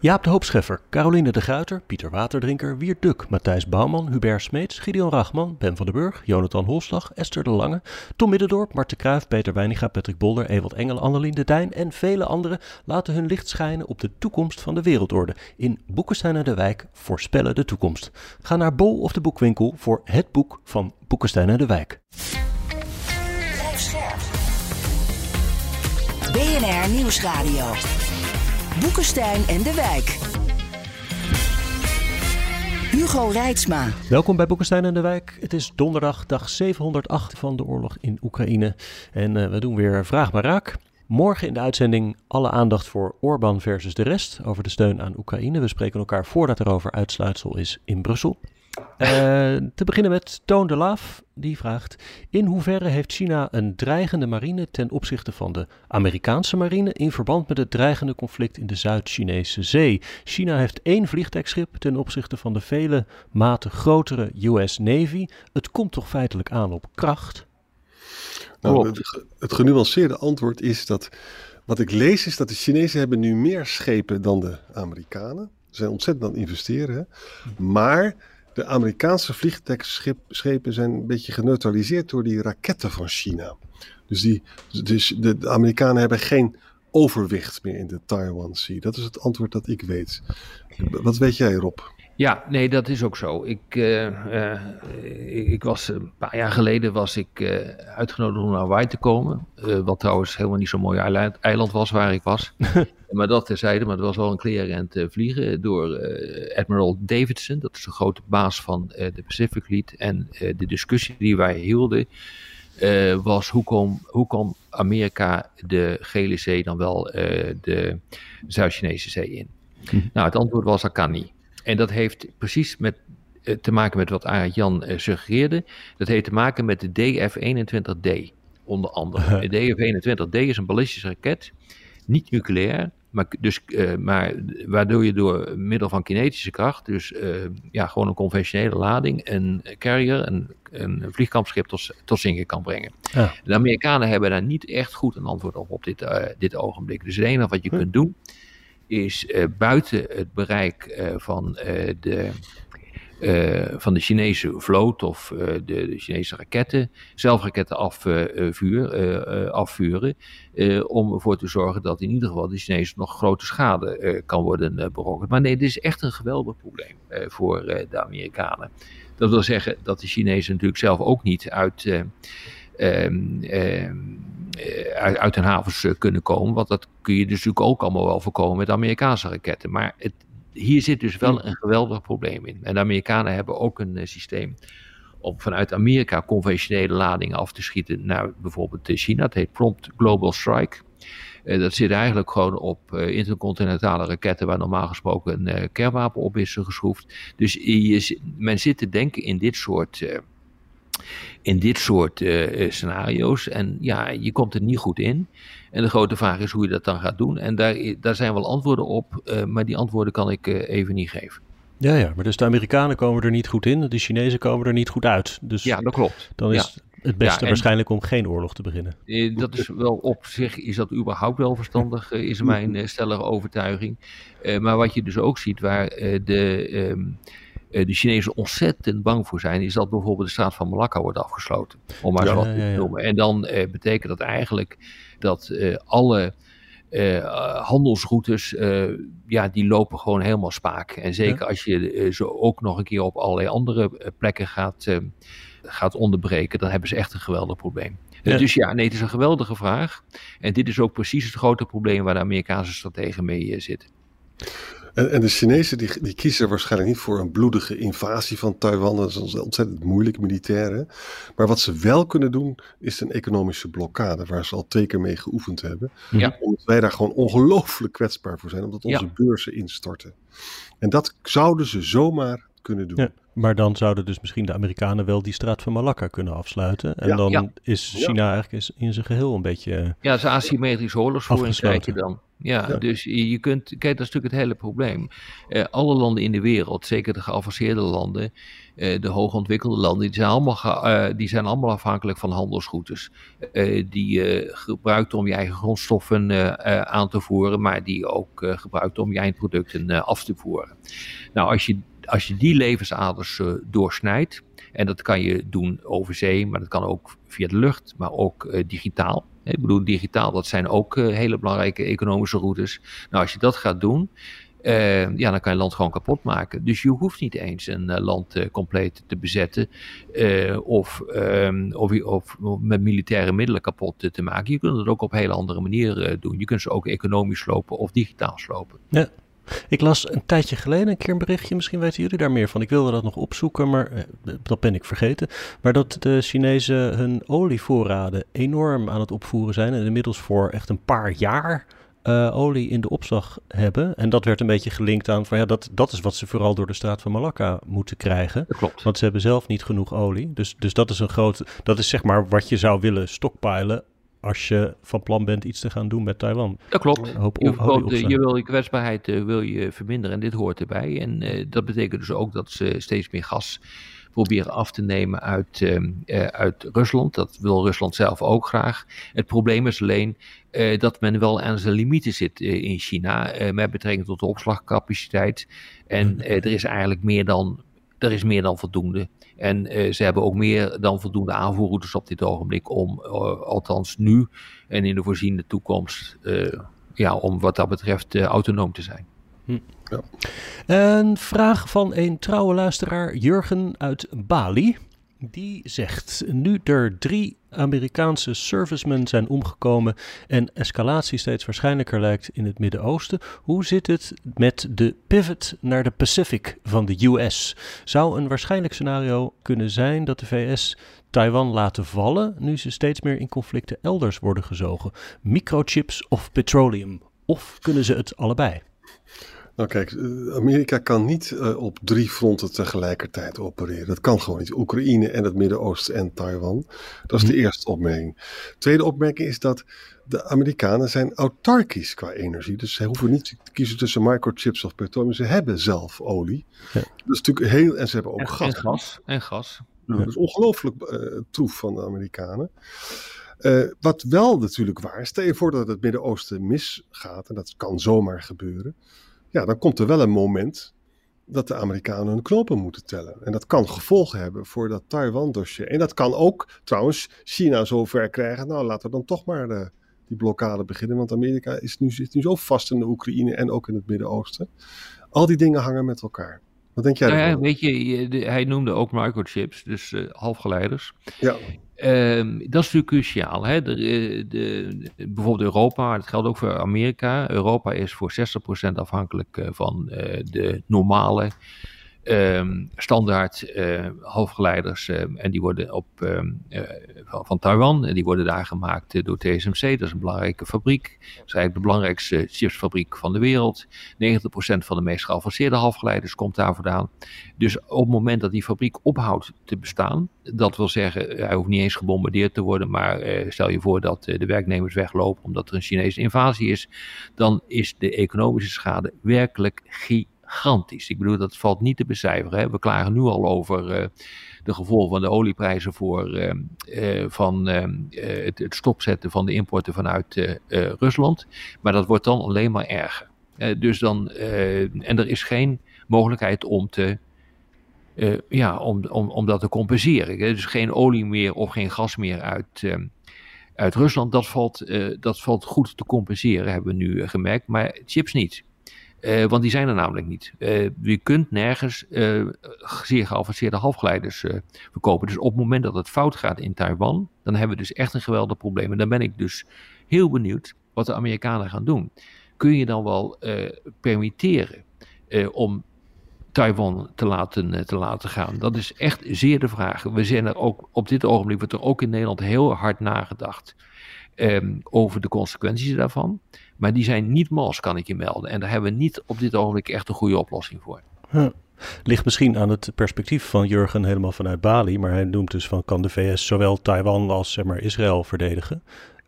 Jaap de Hoopscheffer, Caroline de Gruiter, Pieter Waterdrinker, Wiert Duk, Matthijs Bouwman, Hubert Smeets, Gideon Rachman, Ben van den Burg, Jonathan Holslag, Esther de Lange, Tom Middendorp, Marten Kruijf, Peter Weininga, Patrick Bolder, Ewald Engel, Annelien de Dijn en vele anderen laten hun licht schijnen op de toekomst van de wereldorde. In Boekenstein en de Wijk voorspellen de toekomst. Ga naar Bol of de Boekwinkel voor het boek van Boekenstein en de Wijk. BNR Nieuwsradio. Boekenstein en de Wijk. Hugo Reitsma. Welkom bij Boekenstein en de Wijk. Het is donderdag, dag 708 van de oorlog in Oekraïne. En uh, we doen weer Vraag maar Raak. Morgen in de uitzending alle aandacht voor Orbán versus de rest over de steun aan Oekraïne. We spreken elkaar voordat er over uitsluitsel is in Brussel. Uh, te beginnen met Toon de Laaf, die vraagt: In hoeverre heeft China een dreigende marine ten opzichte van de Amerikaanse marine in verband met het dreigende conflict in de Zuid-Chinese Zee? China heeft één vliegtuigschip ten opzichte van de vele maten grotere US Navy. Het komt toch feitelijk aan op kracht? Nou, het, het genuanceerde antwoord is dat wat ik lees is dat de Chinezen hebben nu meer schepen dan de Amerikanen. Ze zijn ontzettend aan het investeren. Hè? Maar de Amerikaanse vliegtuigschepen zijn een beetje geneutraliseerd door die raketten van China. Dus, die, dus de, de Amerikanen hebben geen overwicht meer in de Taiwan Sea. Dat is het antwoord dat ik weet. Wat weet jij, Rob? Ja, nee, dat is ook zo. Ik, uh, uh, ik was een paar jaar geleden was ik uh, uitgenodigd om naar Hawaii te komen. wat trouwens helemaal niet zo'n mooi eiland, eiland was waar ik was. maar dat terzijde, maar het was wel een kleerend vliegen door Admiral Davidson. Dat is de grote baas van de Pacific Fleet. En de discussie die wij hielden was hoe kon, hoe kon Amerika de Gele Zee dan wel de Zuid-Chinese Zee in? Hm. Nou, het antwoord was dat kan niet. En dat heeft precies met, eh, te maken met wat Arend Jan uh, suggereerde. Dat heeft te maken met de DF-21D, onder andere. de DF-21D is een ballistische raket, niet nucleair, maar, dus, uh, maar waardoor je door middel van kinetische kracht, dus uh, ja, gewoon een conventionele lading, een carrier, een, een vliegkampschip tot, tot zinken kan brengen. Ja. De Amerikanen hebben daar niet echt goed een antwoord op op dit, uh, dit ogenblik. Dus het enige wat je hm. kunt doen, is uh, buiten het bereik uh, van, uh, de, van de Chinese vloot of de, Chinese raketten, zelf raketten afvuur, afvuren, om ervoor te zorgen dat in ieder geval de Chinezen nog grote schade kan worden berokkend. Maar nee, dit is echt een geweldig probleem voor de Amerikanen. Dat wil zeggen dat de Chinezen natuurlijk zelf ook niet uit. Um, um, uit, uit hun havens kunnen komen. Want dat kun je dus natuurlijk ook allemaal wel voorkomen met Amerikaanse raketten. Maar het, hier zit dus wel een geweldig probleem in. En de Amerikanen hebben ook een uh, systeem om vanuit Amerika conventionele ladingen af te schieten naar bijvoorbeeld China. Dat heet Prompt Global Strike. Uh, dat zit eigenlijk gewoon op uh, intercontinentale raketten waar normaal gesproken een kernwapen op is geschroefd. Dus je, men zit te denken in dit soort in dit soort uh, scenario's. En ja, je komt er niet goed in. En de grote vraag is hoe je dat dan gaat doen. En daar, daar zijn wel antwoorden op, uh, maar die antwoorden kan ik uh, even niet geven. Ja, ja, maar dus de Amerikanen komen er niet goed in, de Chinezen komen er niet goed uit. Dus ja, dat klopt. Dan is ja. het beste ja, en, waarschijnlijk om geen oorlog te beginnen. Dat is wel op zich, is dat überhaupt wel verstandig, is mijn stellige overtuiging. maar wat je dus ook ziet, waar de... Um, uh, de Chinezen ontzettend bang voor zijn, is dat bijvoorbeeld de straat van Malakka wordt afgesloten. Om maar zo wat te noemen. En dan uh, betekent dat eigenlijk dat uh, alle handelsroutes, ja, die lopen gewoon helemaal spaak. En zeker als je zo ook nog een keer op allerlei andere plekken gaat, gaat onderbreken, dan hebben ze echt een geweldig probleem. Ja. Dus ja, nee, het is een geweldige vraag. En dit is ook precies het grote probleem waar de Amerikaanse strategen mee zitten. En, en, de Chinezen die, die, kiezen waarschijnlijk niet voor een bloedige invasie van Taiwan. Dat is ontzettend moeilijk militair. Hè? Maar wat ze wel kunnen doen, is een economische blokkade. Waar ze al twee keer mee geoefend hebben. Ja. Omdat wij daar gewoon ongelooflijk kwetsbaar voor zijn. Omdat onze ja. beurzen instorten. En dat zouden ze zomaar kunnen doen. Ja, maar dan zouden dus misschien de Amerikanen wel die straat van Malakka kunnen afsluiten. En dan is China eigenlijk in zijn geheel een beetje. Ja, het is asymmetrisch oorlogsvoering krijg je dan. Ja, dus je kunt, kijk, dat is natuurlijk het hele probleem. Uh, alle landen in de wereld, zeker de geavanceerde landen, uh, de hoogontwikkelde landen, die zijn allemaal, uh, die zijn allemaal afhankelijk van handelsroutes. die je gebruikt om je eigen grondstoffen aan te voeren, maar die je ook gebruikt om je eindproducten af te voeren. Nou, als je, als je die levensaders doorsnijdt, en dat kan je doen over zee, maar dat kan ook via de lucht, maar ook digitaal. Ik bedoel, digitaal, dat zijn ook uh, hele belangrijke economische routes. Nou, als je dat gaat doen, uh, ja, dan kan je land gewoon kapot maken. Dus je hoeft niet eens een uh, land compleet te bezetten of, um, of, of, met militaire middelen kapot te maken. Je kunt het ook op een hele andere manier doen. Je kunt ze ook economisch slopen of digitaal slopen. Ja. Ik las een tijdje geleden een keer een berichtje, misschien weten jullie daar meer van. Ik wilde dat nog opzoeken, maar eh, dat ben ik vergeten. Maar dat de Chinezen hun olievoorraden enorm aan het opvoeren zijn en inmiddels voor echt een paar jaar uh, olie in de opslag hebben. En dat werd een beetje gelinkt aan van ja, dat, dat is wat ze vooral door de straat van Malakka moeten krijgen. Dat klopt. Want ze hebben zelf niet genoeg olie. Dus, dus dat is een groot, dat is zeg maar wat je zou willen stockpilen als je van plan bent iets te gaan doen met Taiwan. Dat klopt. Hoop, je, hoop, je, wil je kwetsbaarheid uh, wil je verminderen en dit hoort erbij. En uh, dat betekent dus ook dat ze steeds meer gas proberen af te nemen uit, uh, uit Rusland. Dat wil Rusland zelf ook graag. Het probleem is alleen dat men wel aan zijn limieten zit in China met betrekking tot de opslagcapaciteit. En mhm. er is eigenlijk meer dan, er is meer dan voldoende. En uh, ze hebben ook meer dan voldoende aanvoerroutes op dit ogenblik om, uh, althans nu en in de voorziende toekomst, uh, ja, om wat dat betreft autonoom te zijn. Hm. Ja. Een vraag van een trouwe luisteraar, Jurgen uit Bali. Die zegt: Nu er drie Amerikaanse servicemen zijn omgekomen en escalatie steeds waarschijnlijker lijkt in het Midden-Oosten, hoe zit het met de pivot naar de Pacific van de US? Zou een waarschijnlijk scenario kunnen zijn dat de VS Taiwan laten vallen nu ze steeds meer in conflicten elders worden gezogen? Microchips of petroleum? Of kunnen ze het allebei? Nou kijk, eh, Amerika kan niet uh, op drie fronten tegelijkertijd opereren. Dat kan gewoon niet. Oekraïne en het Midden-Oosten en Taiwan. Dat is de mhm. eerste opmerking. Tweede opmerking is dat de Amerikanen zijn autarkisch qua energie. Dus ze hoeven niet te kiezen tussen microchips of petroleum. Ze hebben zelf olie. Ja. Dat is natuurlijk heel... En ze hebben ook en, gas. En gas. En gas. Ja. Dat is ongelooflijk uh, troef van de Amerikanen. Uh, wat wel natuurlijk waar is, stel je voor dat het Midden-Oosten misgaat, en dat kan zomaar gebeuren, ja, dan komt er wel een moment dat de Amerikanen hun knopen moeten tellen. En dat kan gevolgen hebben voor dat Taiwan-dossier. En dat kan ook trouwens China zover krijgen. Nou, laten we dan toch maar de, die blokkade beginnen. Want Amerika is nu, zit nu zo vast in de Oekraïne en ook in het Midden-Oosten. Al die dingen hangen met elkaar. Wat denk jij nou ja, Weet je, hij noemde ook microchips, dus uh, halfgeleiders. Ja. Um, dat is natuurlijk cruciaal. Hè? De, de, bijvoorbeeld Europa, dat geldt ook voor Amerika. Europa is voor 60% afhankelijk eh, van uh, de normale um, standaard uh, en die worden op, um, uh, van, van, Taiwan. En die worden daar gemaakt door TSMC. Dat is een belangrijke fabriek. Dat is eigenlijk de belangrijkste chipsfabriek van de wereld. 90% van de meest geavanceerde halfgeleiders komt daar vandaan. Dus op het moment dat die fabriek ophoudt te bestaan. Dat wil zeggen, hij hoeft niet eens gebombardeerd te worden. Maar stel je voor dat de werknemers weglopen omdat er een Chinese invasie is. Dan is de economische schade werkelijk gigantisch gigantisch. Ik bedoel, dat valt niet te becijferen. Hè. We klagen nu al over uh, de gevolgen van de olieprijzen voor uh, uh, van het, het, stopzetten van de importen vanuit Rusland. Maar dat wordt dan alleen maar erger. dus dan, en er is geen mogelijkheid om te. ja, om, om, om dat te compenseren. Dus geen olie meer of geen gas meer uit, uit Rusland. Dat valt, dat valt goed te compenseren, hebben we nu gemerkt. Maar chips niet. Uh, want die zijn er namelijk niet. Uh, je kunt nergens uh, zeer geavanceerde halfgeleiders verkopen. Dus op het moment dat het fout gaat in Taiwan, dan hebben we dus echt een geweldig probleem. En dan ben ik dus heel benieuwd wat de Amerikanen gaan doen. Kun je dan wel permitteren om Taiwan te laten, te laten gaan? Dat is echt zeer de vraag. We zijn er ook op dit ogenblik, wordt er ook in Nederland heel hard nagedacht um, over de consequenties daarvan. Maar die zijn niet mals, kan ik je melden. En daar hebben we niet op dit ogenblik echt een goede oplossing voor. Huh. Ligt misschien aan het perspectief van Jurgen helemaal vanuit Bali. Maar hij noemt dus van kan de VS zowel Taiwan als zeg maar, Israël verdedigen.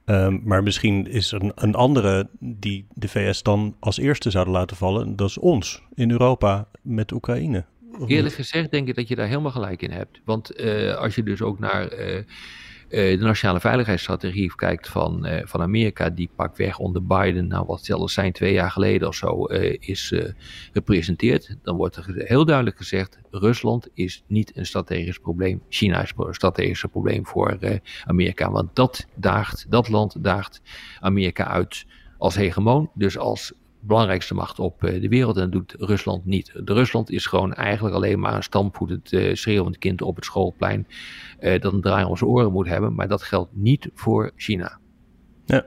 Ehm, maar misschien is er een, een, andere die de VS dan als eerste zouden laten vallen. Dat is ons in Europa met Oekraïne. Eerlijk gezegd denk ik dat je daar helemaal gelijk in hebt. Want uh, als je dus ook naar uh, de nationale veiligheidsstrategie kijkt van, van Amerika, die pak weg onder Biden, nou wat zelfs zijn twee jaar geleden of zo, is gepresenteerd. Dan wordt er heel duidelijk gezegd, Rusland is niet een strategisch probleem. China is een strategisch probleem voor Amerika. Want dat daagt, dat land daagt Amerika uit als hegemoon, dus als belangrijkste macht op eh, de wereld en dat doet Rusland niet. De Rusland is gewoon eigenlijk alleen maar een stampvoetend uh, schreeuwend kind op het schoolplein uh, dat een draai om zijn oren moet hebben, maar dat geldt niet voor China. Ja.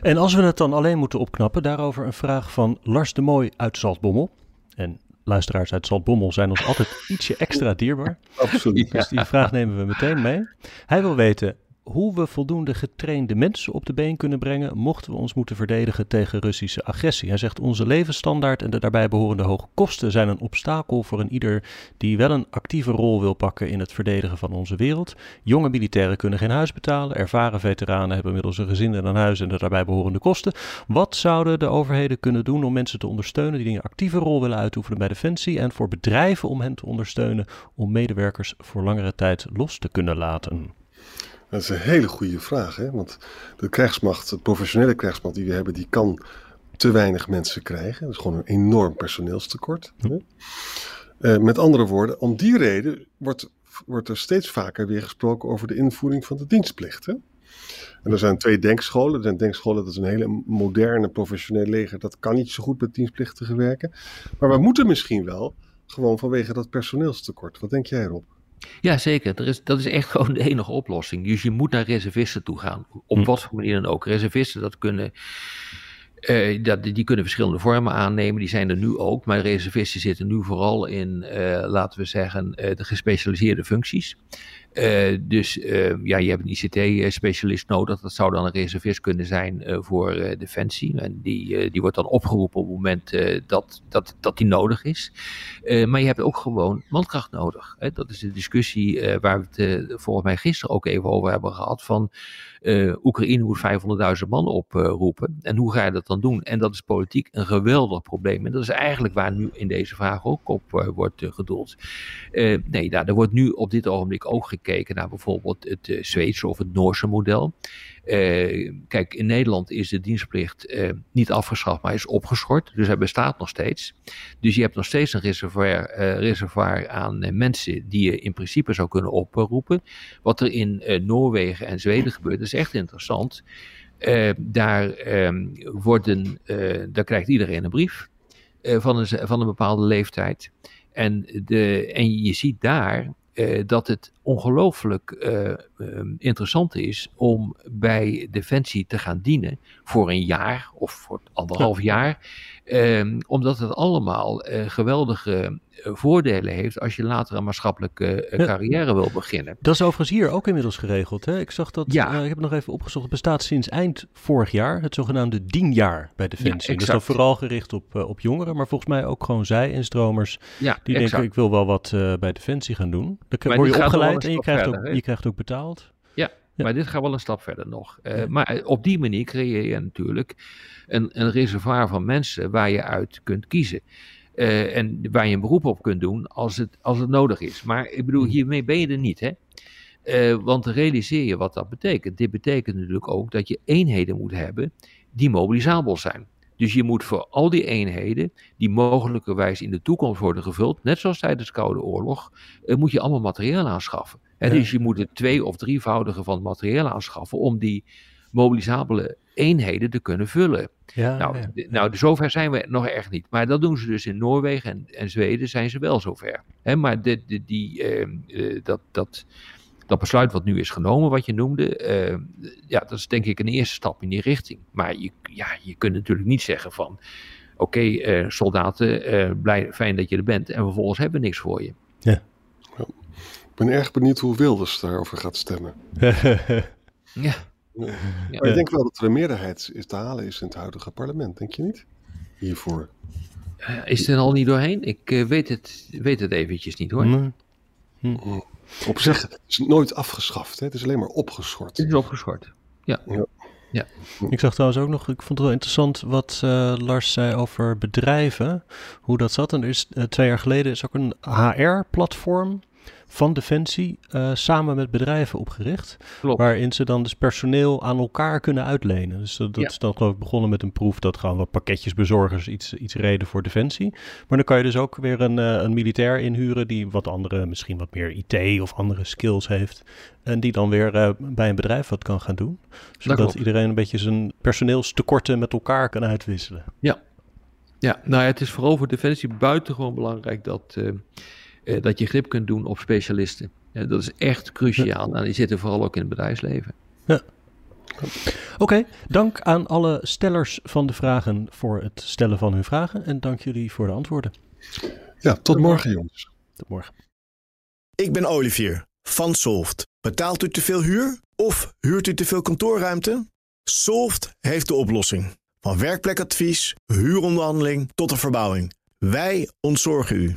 En als we het dan alleen moeten opknappen, daarover een vraag van Lars de Mooi uit Zaltbommel. En luisteraars uit Zaltbommel zijn ons altijd ietsje extra dierbaar. Absoluut. Dus die vraag nemen we meteen mee. Hij wil weten, hoe we voldoende getrainde mensen op de been kunnen brengen, mochten we ons moeten verdedigen tegen Russische agressie. Hij zegt onze levensstandaard en de daarbij behorende hoge kosten zijn een obstakel voor een ieder die wel een actieve rol wil pakken in het verdedigen van onze wereld. Jonge militairen kunnen geen huis betalen, ervaren veteranen hebben inmiddels een gezin en een huis en de daarbij behorende kosten. Wat zouden de overheden kunnen doen om mensen te ondersteunen die een actieve rol willen uitoefenen bij Defensie en voor bedrijven om hen te ondersteunen om medewerkers voor langere tijd los te kunnen laten? Dat is een hele goede vraag, hè? want de krijgsmacht, de professionele krijgsmacht die we hebben, die kan te weinig mensen krijgen. Dat is gewoon een enorm personeelstekort. Hè? Uh, met andere woorden, om die reden wordt, wordt er steeds vaker weer gesproken over de invoering van de dienstplicht. Hè? En er zijn twee denkscholen. Er zijn denkscholen, dat is een hele moderne, professioneel leger. Dat kan niet zo goed met dienstplichtigen werken. Maar we moeten misschien wel, gewoon vanwege dat personeelstekort. Wat denk jij erop? Ja, zeker. Er is, dat is echt gewoon de enige oplossing. Dus je moet naar reservisten toe gaan. Op hm. wat voor manier dan ook. Reservisten, dat kunnen. Uh, dat, die kunnen verschillende vormen aannemen, die zijn er nu ook. Maar reservisten zitten nu vooral in, uh, laten we zeggen, uh, de gespecialiseerde functies. Dus ja, je hebt een ICT-specialist nodig. Dat zou dan een reservist kunnen zijn voor Defensie. En die, die wordt dan opgeroepen op het moment dat, dat, dat die nodig is. maar je hebt ook gewoon mankracht nodig. Hè? Dat is de discussie waar we het volgens mij gisteren ook even over hebben gehad. Van Oekraïne moet 500.000 man oproepen. en hoe ga je dat dan doen? En dat is politiek een geweldig probleem. En dat is eigenlijk waar nu in deze vraag ook op wordt gedoeld. nee, daar, er wordt nu op dit ogenblik ook gekeken naar bijvoorbeeld het Zweedse of het Noorse model. Kijk, in Nederland is de dienstplicht niet afgeschaft, maar is opgeschort. Dus hij bestaat nog steeds. Dus je hebt nog steeds een reservoir, reservoir aan mensen die je in principe zou kunnen oproepen. Wat er in Noorwegen en Zweden gebeurt, is echt interessant. Daar, um, worden, daar krijgt iedereen een brief van, een, van een bepaalde leeftijd. En, de, en je ziet daar dat het ongelooflijk uh, interessant is om bij Defensie te gaan dienen voor een jaar of voor anderhalf jaar. Um, omdat het allemaal uh, geweldige voordelen heeft als je later een maatschappelijke ja. carrière wil beginnen. Dat is overigens hier ook inmiddels geregeld. Hè? Ik zag dat, ja. ik heb het nog even opgezocht, het bestaat sinds eind vorig jaar, het zogenaamde dienjaar bij Defensie. Ja, dus dat vooral gericht op, op jongeren, maar volgens mij ook gewoon zij-instromers ja, die exact. denken ik wil wel wat bij Defensie gaan doen. Dan word je opgeleid en je krijgt, verder, ook, je krijgt ook betaald. Ja, maar dit gaat wel een stap verder nog. Uh, ja. Maar op die manier creëer je natuurlijk een, een reservoir van mensen waar je uit kunt kiezen. Uh, en waar je een beroep op kunt doen als het, als het nodig is. Maar ik bedoel, mhm. hiermee ben je er niet, hè? Uh, want realiseer je wat dat betekent. Dit betekent natuurlijk ook dat je eenheden moet hebben die mobilisabel zijn. Dus je moet voor al die eenheden, die mogelijkerwijs in de toekomst worden gevuld, net zoals tijdens de Koude Oorlog, uh, moet je allemaal materiaal aanschaffen. Ja. Dus je moet het twee- of drievoudige van het materiaal aanschaffen om die mobilisabele eenheden te kunnen vullen. Ja, nou, ja. nou, zover zijn we nog erg niet. Maar dat doen ze dus in Noorwegen en, en Zweden zijn ze wel zover. He, maar de, de, die, uh, uh, dat, dat, dat besluit wat nu is genomen, wat je noemde, uh, ja, dat is denk ik een eerste stap in die richting. Maar je, ja, je kunt natuurlijk niet zeggen van, oké, okay, uh, soldaten, blij, fijn dat je er bent en vervolgens hebben we niks voor je. Ja. Ik ben erg benieuwd hoe Wilders daarover gaat stemmen. ja. Maar ik denk wel dat er een meerderheid is te halen is in het huidige parlement, denk je niet? Hiervoor. Is er al niet doorheen? Ik uh, weet, het, weet het eventjes niet hoor. Nee. Hm. Op zich, het is nooit afgeschaft, hè? het is alleen maar opgeschort. Het is opgeschort, ja. ja. Ja. Ik zag trouwens ook nog, ik vond het wel interessant wat uh, Lars zei over bedrijven, hoe dat zat. En er is uh, twee jaar geleden is ook een HR-platform van Defensie uh, samen met bedrijven opgericht. Klopt. Waarin ze dan dus personeel aan elkaar kunnen uitlenen. Dus dat, dat Ja. is dan geloof ik begonnen met een proef dat gewoon wat pakketjesbezorgers iets, iets reden voor Defensie. Maar dan kan je dus ook weer een, eh, een militair inhuren die wat andere, misschien wat meer IT of andere skills heeft. En die dan weer eh, bij een bedrijf wat kan gaan doen. Zodat iedereen een beetje zijn personeelstekorten met elkaar kan uitwisselen. Ja, nou ja, het is vooral voor Defensie buitengewoon belangrijk dat, eh, dat je grip kunt doen op specialisten. Dat is echt cruciaal. En die zitten vooral ook in het bedrijfsleven. Oké, dank aan alle stellers van de vragen voor het stellen van hun vragen. En dank jullie voor de antwoorden. Ja, tot morgen jongens. Tot morgen. Ik ben Olivier van Solft. Betaalt u te veel huur of huurt u te veel kantoorruimte? Solft heeft de oplossing. Van werkplekadvies, huuronderhandeling tot de verbouwing. Wij ontzorgen u.